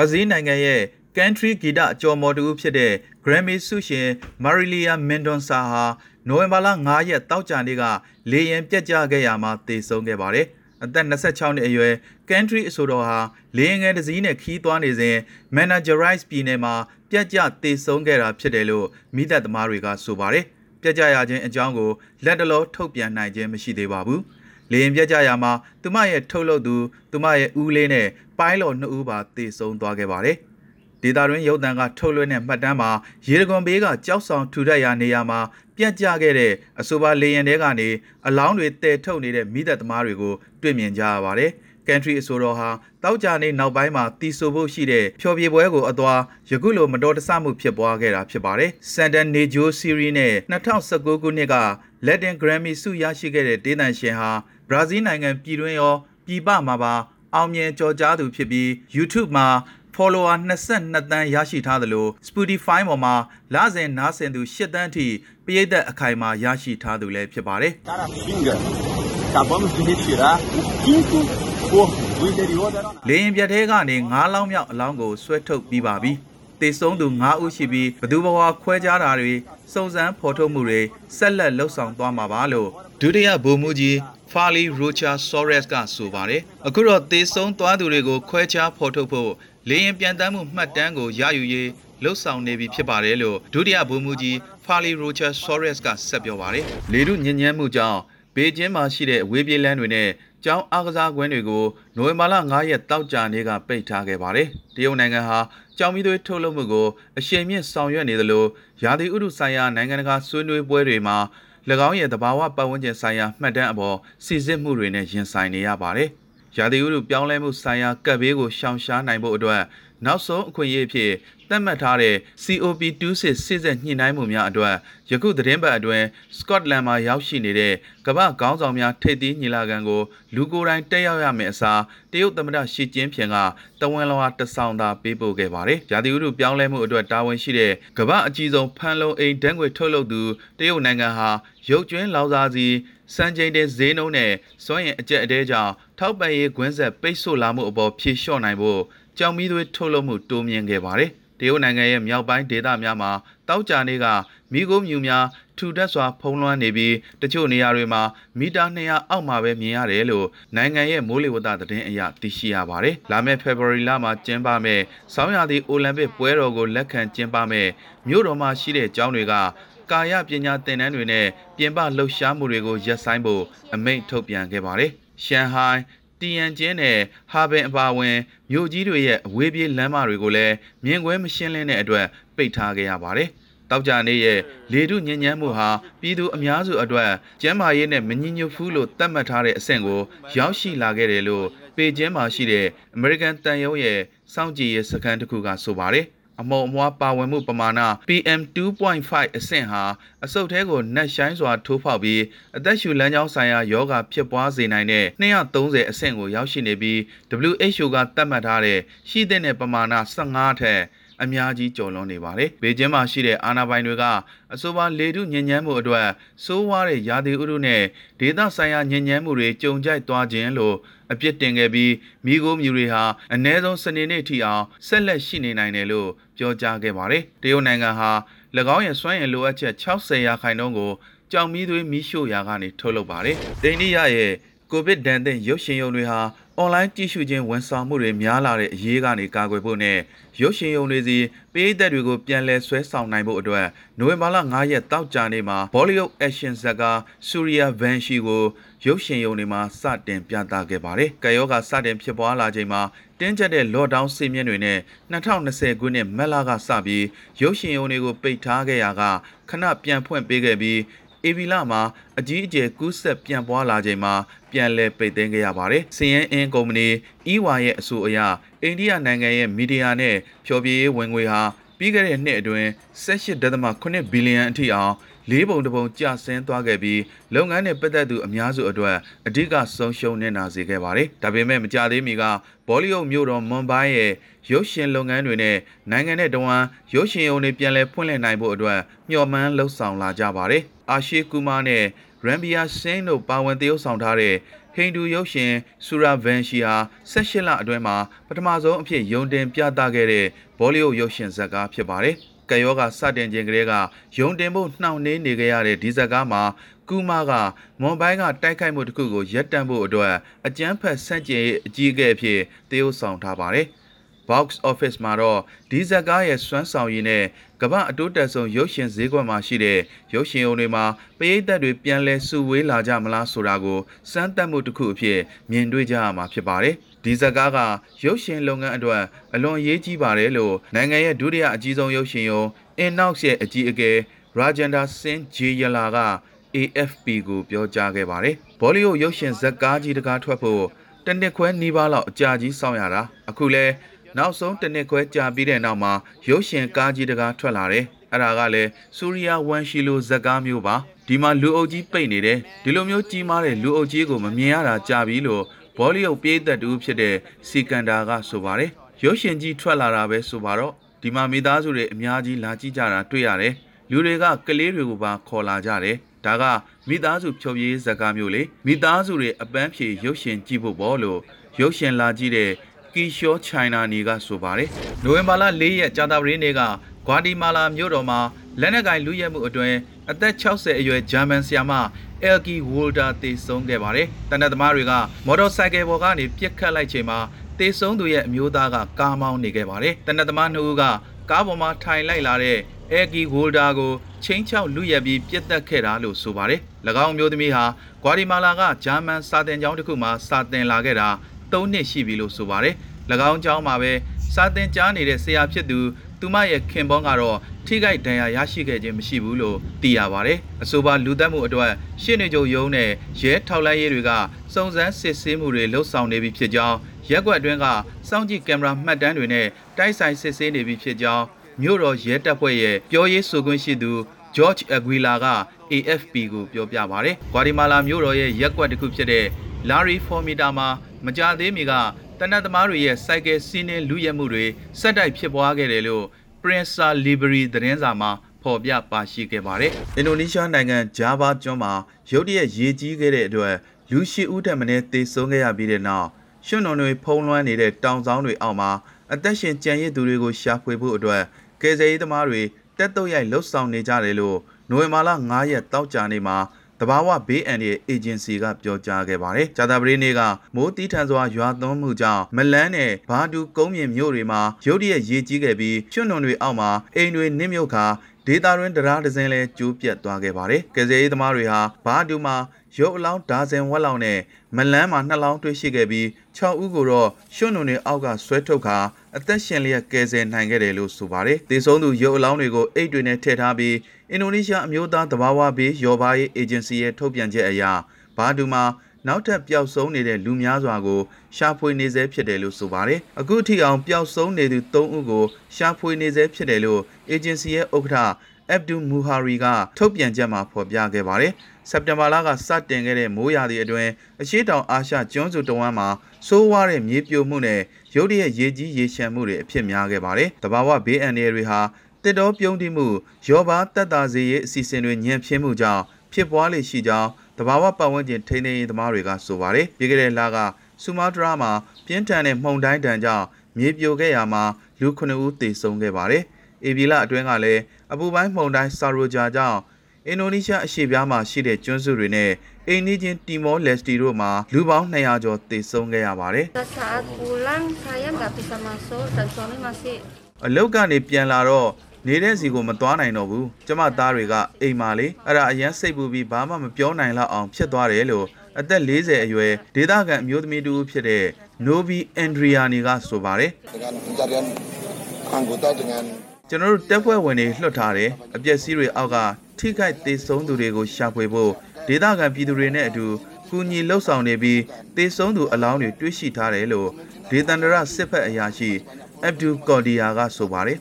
ဘရာဇီးနိုင်ငံရဲ့ country ဂီတအကျော်မော်တူဖြစ်တဲ့ Grammy ဆုရှင် Marilia Mendonça ဟာနိုဝင်ဘာလ9ရက်တောက်ကြနေ့ကလေရင်ပြက်ကျခဲ့ရမှာတည်ဆုံးခဲ့ပါတယ်။အသက်26နှစ်အရွယ် country အဆိုတော်ဟာလေရင်ငယ်တစ်စီးနဲ့ခီးသွားနေစဉ် Managerize ပြည်နယ်မှာပြက်ကျတည်ဆုံးခဲ့တာဖြစ်တယ်လို့မိသက်သမားတွေကဆိုပါတယ်။ပြက်ကျရခြင်းအကြောင်းကိုလက်တလောထုတ်ပြန်နိုင်ခြင်းမရှိသေးပါဘူး။ လေရင်ပြက်ကျရမှာသူမရဲ့ထုတ်လုပ်သူသူမရဲ့ဦးလေးနဲ့ပိုင်းလော်နှစ်ဦးပါတည်ဆုံးသွားခဲ့ပါတယ်။ဒေတာတွင်ရုပ်တံကထုတ်လွှင့်တဲ့မှတ်တမ်းမှာရေတကွန်ဘေးကကြောက်ဆောင်ထူထပ်ရာနေရာမှာပြက်ကျခဲ့တဲ့အဆိုပါလေရင်တဲကနေအလောင်းတွေတည်ထုတ်နေတဲ့မိသက်သမားတွေကိုတွေ့မြင်ကြရပါတယ်။ country အဆိုတော်ဟာတောက်ကြနေနောက်ပိုင်းမှာတီဆိုဖို့ရှိတဲ့ဖျော်ဖြေပွဲကိုအသွားယခုလိုမတော်တဆမှုဖြစ်ပွားခဲ့တာဖြစ်ပါတယ်။ Sandan Nejo Series နဲ့2019ခုနှစ်က Latin Grammy ဆုရရှိခဲ့တဲ့ဒေသန်ရှင်ဟာ ဘရာဇီးနိုင်ငံပြည်တွင်းရောပြည်ပမှာပါအောင်မြင်ကြော်ကြားသူဖြစ်ပြီး YouTube မှာ follower 22တန်းရရှိထားသလို Spotify ပေါ်မှာလစဉ်နားဆင်သူ8တန်းအထိပရိသတ်အခိုင်အမာရရှိထားသူလည်းဖြစ်ပါတယ် Caraxinga. Acabamos de retirar o quinto corpo do interior da aeronave. ။လေရင်ပြတ်သေးကနေ9လောင်းမြောက်အလောင်းကိုဆွဲထုတ်ပြီးပါပြီ။ တေဆုံးသူ9ဦးရှိပြီးဘသူဘဝခွဲခြားတာတွေစုံစမ်းဖော်ထုတ်မှုတွေဆက်လက်လှုပ်ဆောင်သွားမှာပါလို့ဒုတိယဗိုလ်မှူးကြီး Farley Rocha Soares ကဆိုပါတယ်။အခုတော့တေဆုံးသွားသူတွေကိုခွဲခြားဖော်ထုတ်ဖို့လေရင်ပြန်တမ်းမှုမှတ်တမ်းကိုရယူရေးလှုပ်ဆောင်နေပြီဖြစ်ပါတယ်လို့ဒုတိယဗိုလ်မှူးကြီး Farley Rocha Soares ကဆက်ပြောပါတယ်။လေထုညဉ့်ညမ်းမှုကြောင့်ဘေကျင်းမှာရှိတဲ့အဝေးပြေးလမ်းတွေနဲ့ ကျောင်းအားကစားကွင်းတွေကိုနိုဝင်ဘာလ9ရက်တောက်ကြနေ့ကပိတ်ထားခဲ့ပါတယ်။တရုတ်နိုင်ငံဟာကြောင်မီသွေးထုတ်လုပ်မှုကိုအရှိန်မြင့်ဆောင်ရွက်နေသလိုရာသီဥတုဆိုင်ရာနိုင်ငံတကာဆွေးနွေးပွဲတွေမှာ၎င်းရဲ့သဘာဝပတ်ဝန်းကျင်ဆိုင်ရာမှတ်တမ်းအပေါ်စီစစ်မှုတွေနဲ့ရင်ဆိုင်နေရပါတယ်။ရာသီဥတုပြောင်းလဲမှုဆိုင်ရာကပ်ဘေးကိုရှောင်ရှားနိုင်ဖို့အတွက် နောက်ဆုံးအခွင့်အရေးအဖြစ်သတ်မှတ်ထားတဲ့ COP26 စစ်ဆက်ညှိနှိုင်းမှုများအတွက်ယခုသတင်းပတ်အတွင်းစကော့တလန်မှာရောက်ရှိနေတဲ့ကမ္ဘာခေါင်းဆောင်များထိပ်သီးညီလာခံကိုလူကိုယ်တိုင်တက်ရောက်ရမယ့်အစားတရုတ်သမ္မတရှီကျင်းဖျင်ကတဝန်လောဟာတဆောင်သာပေးပို့ခဲ့ပါတယ်။ရာသီဥတုပြောင်းလဲမှုအတွက်တာဝန်ရှိတဲ့ကမ္ဘာအကြီးဆုံးဖန်လုံအိမ်ဓာတ်ငွေထုတ်လုပ်သူတရုတ်နိုင်ငံဟာရုပ်ကျွင်းလောင်စာစီစံချိန်တင်ဈေးနှုန်းနဲ့စွမ်းရည်အကျက်အတဲကြောင့်ထောက်ပံ့ရေးကွင်းဆက်ပိတ်ဆို့လာမှုအပေါ်ဖြေလျှော့နိုင်ဖို့ ကြောင်မီးသွေးထုတ်လုပ်မှုတိုးမြင့်ခဲ့ပါတယ်။တရုတ်နိုင်ငံရဲ့မြောက်ပိုင်းဒေသများမှာတောက်ကြနေကမိခိုးမြူများထူထပ်စွာဖုံးလွှမ်းနေပြီးတချို့နေရာတွေမှာမီတာ200အောက်မှာပဲမြင်ရတယ်လို့နိုင်ငံရဲ့မိုးလေဝသသတင်းအရသိရှိရပါတယ်။လာမယ့် February လမှာကျင်းပမယ့်ဆောင်းရာသီအိုလံပစ်ပွဲတော်ကိုလက်ခံကျင်းပမယ့်မြို့တော်မှာရှိတဲ့ကျောင်းတွေကကာယပညာသင်တန်းတွေနဲ့ပြင်ပလှုပ်ရှားမှုတွေကိုရပ်ဆိုင်းဖို့အမိန့်ထုတ်ပြန်ခဲ့ပါတယ်။ရှန်ဟိုင်း တီယန်ကျင်းနဲ့ဟာဘင်အပါအဝင်မြို့ကြီးတွေရဲ့အဝေးပြေးလမ်းမတွေကိုလည်းမြင်ကွင်းမရှင်းလင်းတဲ့အတွက်ပိတ်ထားခဲ့ရပါတယ်။တောက်ကြနေရဲ့လေထုညဉ့်ညမ်းမှုဟာပြည်သူအများစုအတွက်ကျန်းမာရေးနဲ့မငြိညွတ်ဘူးလို့သတ်မှတ်ထားတဲ့အဆင့်ကို ရောက်ရှိလာခဲ့တယ်လို့ပေကျင်းမှာရှိတဲ့ American တန်ယုံရဲ့စောင့်ကြည့်ရေးစခန်းတစ်ခုကဆိုပါတယ်။ အမုံအမွားပါဝင်မှုပမာဏ PM2.5 အဆင့်ဟာအဆုတ်ထဲကိုနှက်ရှိုင်းစွာထိုးဖောက်ပြီးအသက်ရှူလမ်းကြောင်းဆိုင်ရာယောဂဖြစ်ပွားစေနိုင်တဲ့230အဆင့်ကိုရောက်ရှိနေပြီး WHO ကသတ်မှတ်ထားတဲ့ရှိတဲ့ပမာဏ15ထက်အများကြီးကျော်လွန်နေပါတယ်။ဘေကျင်းမှာရှိတဲ့အာနာပိုင်တွေကအဆိုပါလေထုညဉ့်ညမ်းမှုအတွက်စိုးဝါးတဲ့ရာသီဥတုနဲ့ဒေသဆိုင်ရာညဉ့်ညမ်းမှုတွေကြုံကြိုက်သွားခြင်းလို့ အပြစ်တင်ခဲ့ပြီးမိโกမြူတွေဟာအ ਨੇ ဆုံးစနေနေ့ထိအောင်ဆက်လက်ရှိနေနိုင်တယ်လို့ပြောကြားခဲ့ပါတယ်။တရုတ်နိုင်ငံဟာ၎င်းရဲ့စွမ်းရည်လိုအပ်ချက်60ရာခိုင်နှုန်းကိုကြောင်မီးသွေးမီးရှို့ရာကနေထုတ်လုပ်ပါတယ်။အိန္ဒိယရဲ့ကိုဗစ်ဒဏ်သင့်ရုပ်ရှင်ရုံတွေဟာ အွန်လိုင်းကြည့်ရှုခြင်းဝန်ဆောင်မှုတွေများလာတဲ့အရေးကနေကာကွယ်ဖို့နဲ့ရုပ်ရှင်ရုံတွေစီပေးသက်တွေကိုပြန်လည်ဆွဲဆောင်နိုင်ဖို့အတွက်နိုဝင်ဘာလ9ရက်တောက်ကြနေ့မှာ Bollywood Action ဇာတ်ကား Surya Vanshi ကိုရုပ်ရှင်ရုံတွေမှာစတင်ပြသခဲ့ပါတယ်။ကယောဂစတင်ဖြစ်ပွားလာချိန်မှာတင်းကျပ်တဲ့ lockdown စီမင်းတွေနဲ့2020ခုနှစ်မက်လာကစပြီးရုပ်ရှင်ရုံတွေကိုပိတ်ထားခဲ့ရာကခဏပြန်ဖွင့်ပေးခဲ့ပြီး အေဗီလာမှာအကြီးအကျယ်ကူးဆက်ပြန့်ပွားလာချိန်မှာပြန်လည်ပိတ်သိမ်းခဲ့ရပါတယ်။စီယန်အင်းကုမ္ပဏီအီဝါရဲ့အဆိုအရအိန္ဒိယနိုင်ငံရဲ့မီဒီယာနဲ့ဖြော်ပြရေးဝင်ငွေဟာပြီးခဲ့တဲ့နှစ်အတွင်း18.8ဘီလီယံအထိအောင်လေးပုံတစ်ပုံကျဆင်းသွားခဲ့ပြီးလုပ်ငန်းနဲ့ပတ်သက်သူအများစုအတွက်အဓိကဆုံးရှုံးနေတာစေခဲ့ပါတယ်။ဒါပေမဲ့မကြသေးမီကဘောလီယုဒ်မြို့တော်မွန်ဘိုင်းရဲ့ရုပ်ရှင်လုပ်ငန်းတွေနဲ့နိုင်ငံနဲ့တဝန်ရုပ်ရှင်ရုံတွေပြန်လည်ဖွင့်လှစ်နိုင်ဖို့အတွက်မျှော်မှန်းလှုပ်ဆောင်လာကြပါတယ်။ အာရှီကူမာနဲ့ရန်ဘီယာဆင်းတို့ပါဝင်သရုပ်ဆောင်ထားတဲ့ Hey ဟိန္ဒူရုပ်ရှင်ဆူရာဗန်ရှီဟာ18လအတွင်းမှာပထမဆုံးအဖြစ်ယုံတင်ပြသခဲ့တဲ့ဘောလီဝုဒ်ရုပ်ရှင်ဇာတ်ကားဖြစ်ပါတယ်။ကယောဂစတင်ခြင်းကလေးကယုံတင်ဖို့နှောင့်နှေးနေခဲ့ရတဲ့ဒီဇာတ်ကားမှာကူမာကမွန်ဘိုင်းကတိုက်ခိုက်မှုတစ်ခုကိုရပ်တန့်ဖို့အတွက်အကြမ်းဖက်ဆန့်ကျင်ရေးအကြီးအကဲအဖြစ်တည်ယူဆောင်ထားပါတယ်။ box office မှာတော့ဒီဇက်ကားရဲ့စွမ်းဆောင်ရည်နဲ့ကမ္ဘာအတိုးတက်ဆုံးရုပ်ရှင်ဈေးကွက်မှာရှိတဲ့ရုပ်ရှင်အုံတွေမှာပရိသတ်တွေပြန်လဲစုဝေးလာကြမလားဆိုတာကိုစမ်းသပ်မှုတစ်ခုအဖြစ်မြင်တွေ့ကြရမှာဖြစ်ပါတယ်။ဒီဇက်ကားကရုပ်ရှင်လုပ်ငန်းအတွက်အလွန်အရေးကြီးပါတယ်လို့နိုင်ငံရဲ့ဒုတိယအကြီးဆုံးရုပ်ရှင်ယုံ Inox ရဲ့အကြီးအကဲ Rajendra Singh Jeyala က AFP ကိုပြောကြားခဲ့ပါတယ်။ဘောလီဝုဒ်ရုပ်ရှင်ဇက်ကားကြီးတကားထွက်ဖို့တနစ်ခွဲနီးပါးလောက်အကြာကြီးစောင့်ရတာအခုလဲ နောက်ဆုံးတစ်နှစ်ခွဲကြာပြီးတဲ့နောက်မှာရုပ်ရှင်ကားကြီးတကားထွက်လာတယ်အဲ့ဒါကလည်းစူရီယာဝန်ရှီလိုဇက်ကားမျိုးပါဒီမှာလူအုပ်ကြီးပိတ်နေတယ်ဒီလိုမျိုးကြီးမားတဲ့လူအုပ်ကြီးကိုမမြင်ရတာကြာပြီလို့ဘောလီဝုဒ်ပြေးသက်တူဖြစ်တဲ့စီကန်ဒါကဆိုပါတယ်ရုပ်ရှင်ကြီးထွက်လာတာပဲဆိုပါတော့ဒီမှာမိသားစုတွေအများကြီးလာကြည့်ကြတာတွေ့ရတယ်လူတွေကကလေးတွေကိုပါခေါ်လာကြတယ်ဒါကမိသားစုဖြုတ်ရေးဇာတ်ကားမျိုးလေမိသားစုတွေအပန်းဖြေရုပ်ရှင်ကြည့်ဖို့ပေါ့လို့ရုပ်ရှင်လာကြည့်တဲ့ ကီရှောချိုင်နာနီကဆိုပါတယ်နိုဝင်ဘာလ၄ရက်ကြာသပတေးနေ့ကဂွာတီမာလာမြို့တော်မှာလက်နက်ကင်လူရဲမှုအတွင်းအသက်60အရွယ်ဂျာမန်ဆီယာမအယ်ကီဝိုလ်ဒါတေဆုံးခဲ့ပါတယ်တနက်သမားတွေကမော်တော်ဆိုင်ကယ်ပေါ်ကနေပြစ်ခတ်လိုက်ချိန်မှာတေဆုံးသူရဲ့အမျိုးသားကကားမောင်းနေခဲ့ပါတယ်တနက်သမားနှစ်ဦးကကားပေါ်မှာထိုင်လိုက်လာတဲ့အဲဂီဝိုလ်ဒါကိုချင်းချောက်လူရက်ပြီးပြစ်တက်ခဲ့တာလို့ဆိုပါတယ်၎င်းမျိုးသမီးဟာဂွာတီမာလာကဂျာမန်စာတင်ကျောင်းတစ်ခုမှာစာတင်လာခဲ့တာ ၃နှစ်ရှိပြီလို့ဆိုပါတယ်၎င်းကျောင်းမှာပဲစာတင်ကြားနေတဲ့ဆရာဖြစ်သူသူမရဲ့ခင်ပွန်းကတော့ထိခိုက်ဒဏ်ရာရရှိခဲ့ခြင်းမရှိဘူးလို့သိရပါတယ်။အဆိုပါလူသက်မှုအတွက်ရှင်းနေကြုံယုံနဲ့ရဲထောက်လိုင်းရေးတွေကစုံစမ်းစစ်ဆေးမှုတွေလှုပ်ဆောင်နေပြီဖြစ်ကြောင်းရက်ကွက်အတွင်းကစောင့်ကြည့်ကင်မရာမှတ်တမ်းတွေနဲ့တိုက်ဆိုင်စစ်ဆေးနေပြီဖြစ်ကြောင်းမြို့တော်ရဲတပ်ဖွဲ့ရဲ့ပြောရေးဆိုခွင့်ရှိသူ George Aguila က AFP ကိုပြောပြပါဗျ။ဂွာတီမာလာမြို့တော်ရဲ့ရက်ကွက်တစ်ခုဖြစ်တဲ့ Larry Formita မှာ မကြသေးမီကတနတ်သမားတွေရဲ့စိုက်ကယ်စီးနှင်းလူရဲမှုတွေစက်တိုက်ဖြစ်ပွားခဲ့တယ်လို့ Prensa Library သတင်းစာမှာဖော်ပြပါရှိခဲ့ပါတယ်။အင်ဒိုနီးရှားနိုင်ငံဂျာဗာကျွန်းမှာရုတ်တရက်ရေကြီးခဲ့တဲ့အတွက်လူရှိဦးထက်မင်းသေဆုံးခဲ့ရပြီးတဲ့နောက်ရွှွန်နုံတွေဖုံးလွှမ်းနေတဲ့တောင်ဆောင်တွေအောက်မှာအသက်ရှင်ကြံရစ်သူတွေကိုရှာဖွေဖို့အတွက်ကယ်ဆယ်ရေးသမားတွေတက်တုတ်ရိုက်လှုပ်ဆောင်နေကြတယ်လို့နိုဝင်ဘာလ9ရက်တောက်ကြနေ့မှာ တဘာဝဘေးအန်ရဲ့အေဂျင်စီကပြောကြားခဲ့ပါတယ်။ဂျာတာပရီနေ့ကမိုးတီးထန်စွာရွာသွန်းမှုကြောင့်မလန်းနဲ့ဘာဒူကုန်းမြင့်မြို့တွေမှာရုတ်တရက်ရေကြီးခဲ့ပြီးကျွန်းနုံတွေအောက်မှာအိမ်တွေနစ်မြုပ်ခါဒေတာတွင်တရားဒဇင်လဲကျိုးပြတ်သွားခဲ့ပါတယ်။ကယ်ဆယ်ရေးသမားတွေဟာဘာဒူမှာရုပ်အလောင်းဒါဇင်ဝက်လောက်နဲ့မလန်းမှာနှစ်လောင်းတွေ့ရှိခဲ့ပြီး6ဦးကိုတော့ရွှွနုံတွေအောက်ကဆွဲထုတ်ခါအသက်ရှင်လျက်ကယ်ဆယ်နိုင်ခဲ့တယ်လို့ဆိုပါတယ်။တေဆုံးသူရုပ်အလောင်းတွေကိုအိတ်တွေနဲ့ထည့်ထားပြီး အင်ဒိုနီးရှားအမျိုးသားသဘာဝဘေးရော်ဘာရေးအေဂျင်စီရဲ့ထုတ်ပြန်ချက်အရဘာဒူမှာနောက်ထပ်ပျောက်ဆုံးနေတဲ့လူများစွာကိုရှာဖွေနေဆဲဖြစ်တယ်လို့ဆိုပါတယ်။အခုထိအောင်ပျောက်ဆုံးနေသူ3ဦးကိုရှာဖွေနေဆဲဖြစ်တယ်လို့အေဂျင်စီရဲ့ဥက္ကဋ္ဌအက်ဗ်ဒူမူဟာရီကထုတ်ပြန်ချက်မှာဖော်ပြခဲ့ပါတယ်။စက်တင်ဘာလကစတင်ခဲ့တဲ့မိုးရာသီအတွင်းအရှိတောင်အာရှကျွန်းစုတဝမ်းမှာစိုးဝါးတဲ့မြေပြိုမှုနဲ့ရုတ်တရက်ရေကြီးရေရှမ်းမှုတွေအဖြစ်များခဲ့ပါတယ်။တဘာဝဘေးအန္တရာယ်တွေဟာ တစ်တော်ပြုံးတိမှုရောဘာတက်တာစေရေးအစီအစဉ်တွေညံ့ဖျင်းမှုကြောင့်ဖြစ်ပွားလေရှိကြောင်းတဘာဝပတ်ဝန်းကျင်ထိန်းသိမ်းရေးသမားတွေကဆိုပါတယ်။ပြီးခဲ့တဲ့လကဆူမာတရာမှာပြင်းထန်တဲ့မှုန်တိုင်းတန်ကြောင့်မြေပြိုခဲ့ရမှာလူ9ဦးသေဆုံးခဲ့ပါတယ်။အေဗီလာအတွင်းကလည်းအပူပိုင်းမှုန်တိုင်းဆာရိုဂျာကြောင့်အင်ဒိုနီးရှားအရှေ့ပြားမှာရှိတဲ့ကျွန်းစုတွေနဲ့အိန္ဒိချင်းတီမောလက်စတီတို့မှာလူပေါင်း200ကျော်သေဆုံးခဲ့ရပါတယ် Saat pulang saya nggak bisa masuk dan suami masih အလုတ်ကနေပြန်လာတော့ နေတဲ့စီကိုမသွားနိုင်တော့ဘူးကျမသားတွေကအိမ်မာလေအဲ့ဒါအရန်စိတ်ပူပြီးဘာမှမပြောနိုင်လောက်အောင်ဖြစ်သွားတယ်လို့အသက်40အရွယ်ဒေသခံအမျိုးသမီးတူဖြစ်တဲ့ Novi Andriani ကဆိုပါတယ် dengan pencarian anggota dengan ကျွန်တော်တို့တက်ဖွဲ့ဝင်တွေလွှတ်ထားတယ်အပျက်စီးတွေအောက်ကထိခိုက်သေဆုံးသူတွေကိုရှာဖွေဖို့ဒေသခံပြည်သူတွေနဲ့အတူကူညီလှုပ်ဆောင်နေပြီးသေဆုံးသူအလောင်းတွေတွေ့ရှိထားတယ်လို့ဒေသန္တရစစ်ဖက်အရာရှိအဗ်ဒူကော်ဒီယာကဆိုပါတယ်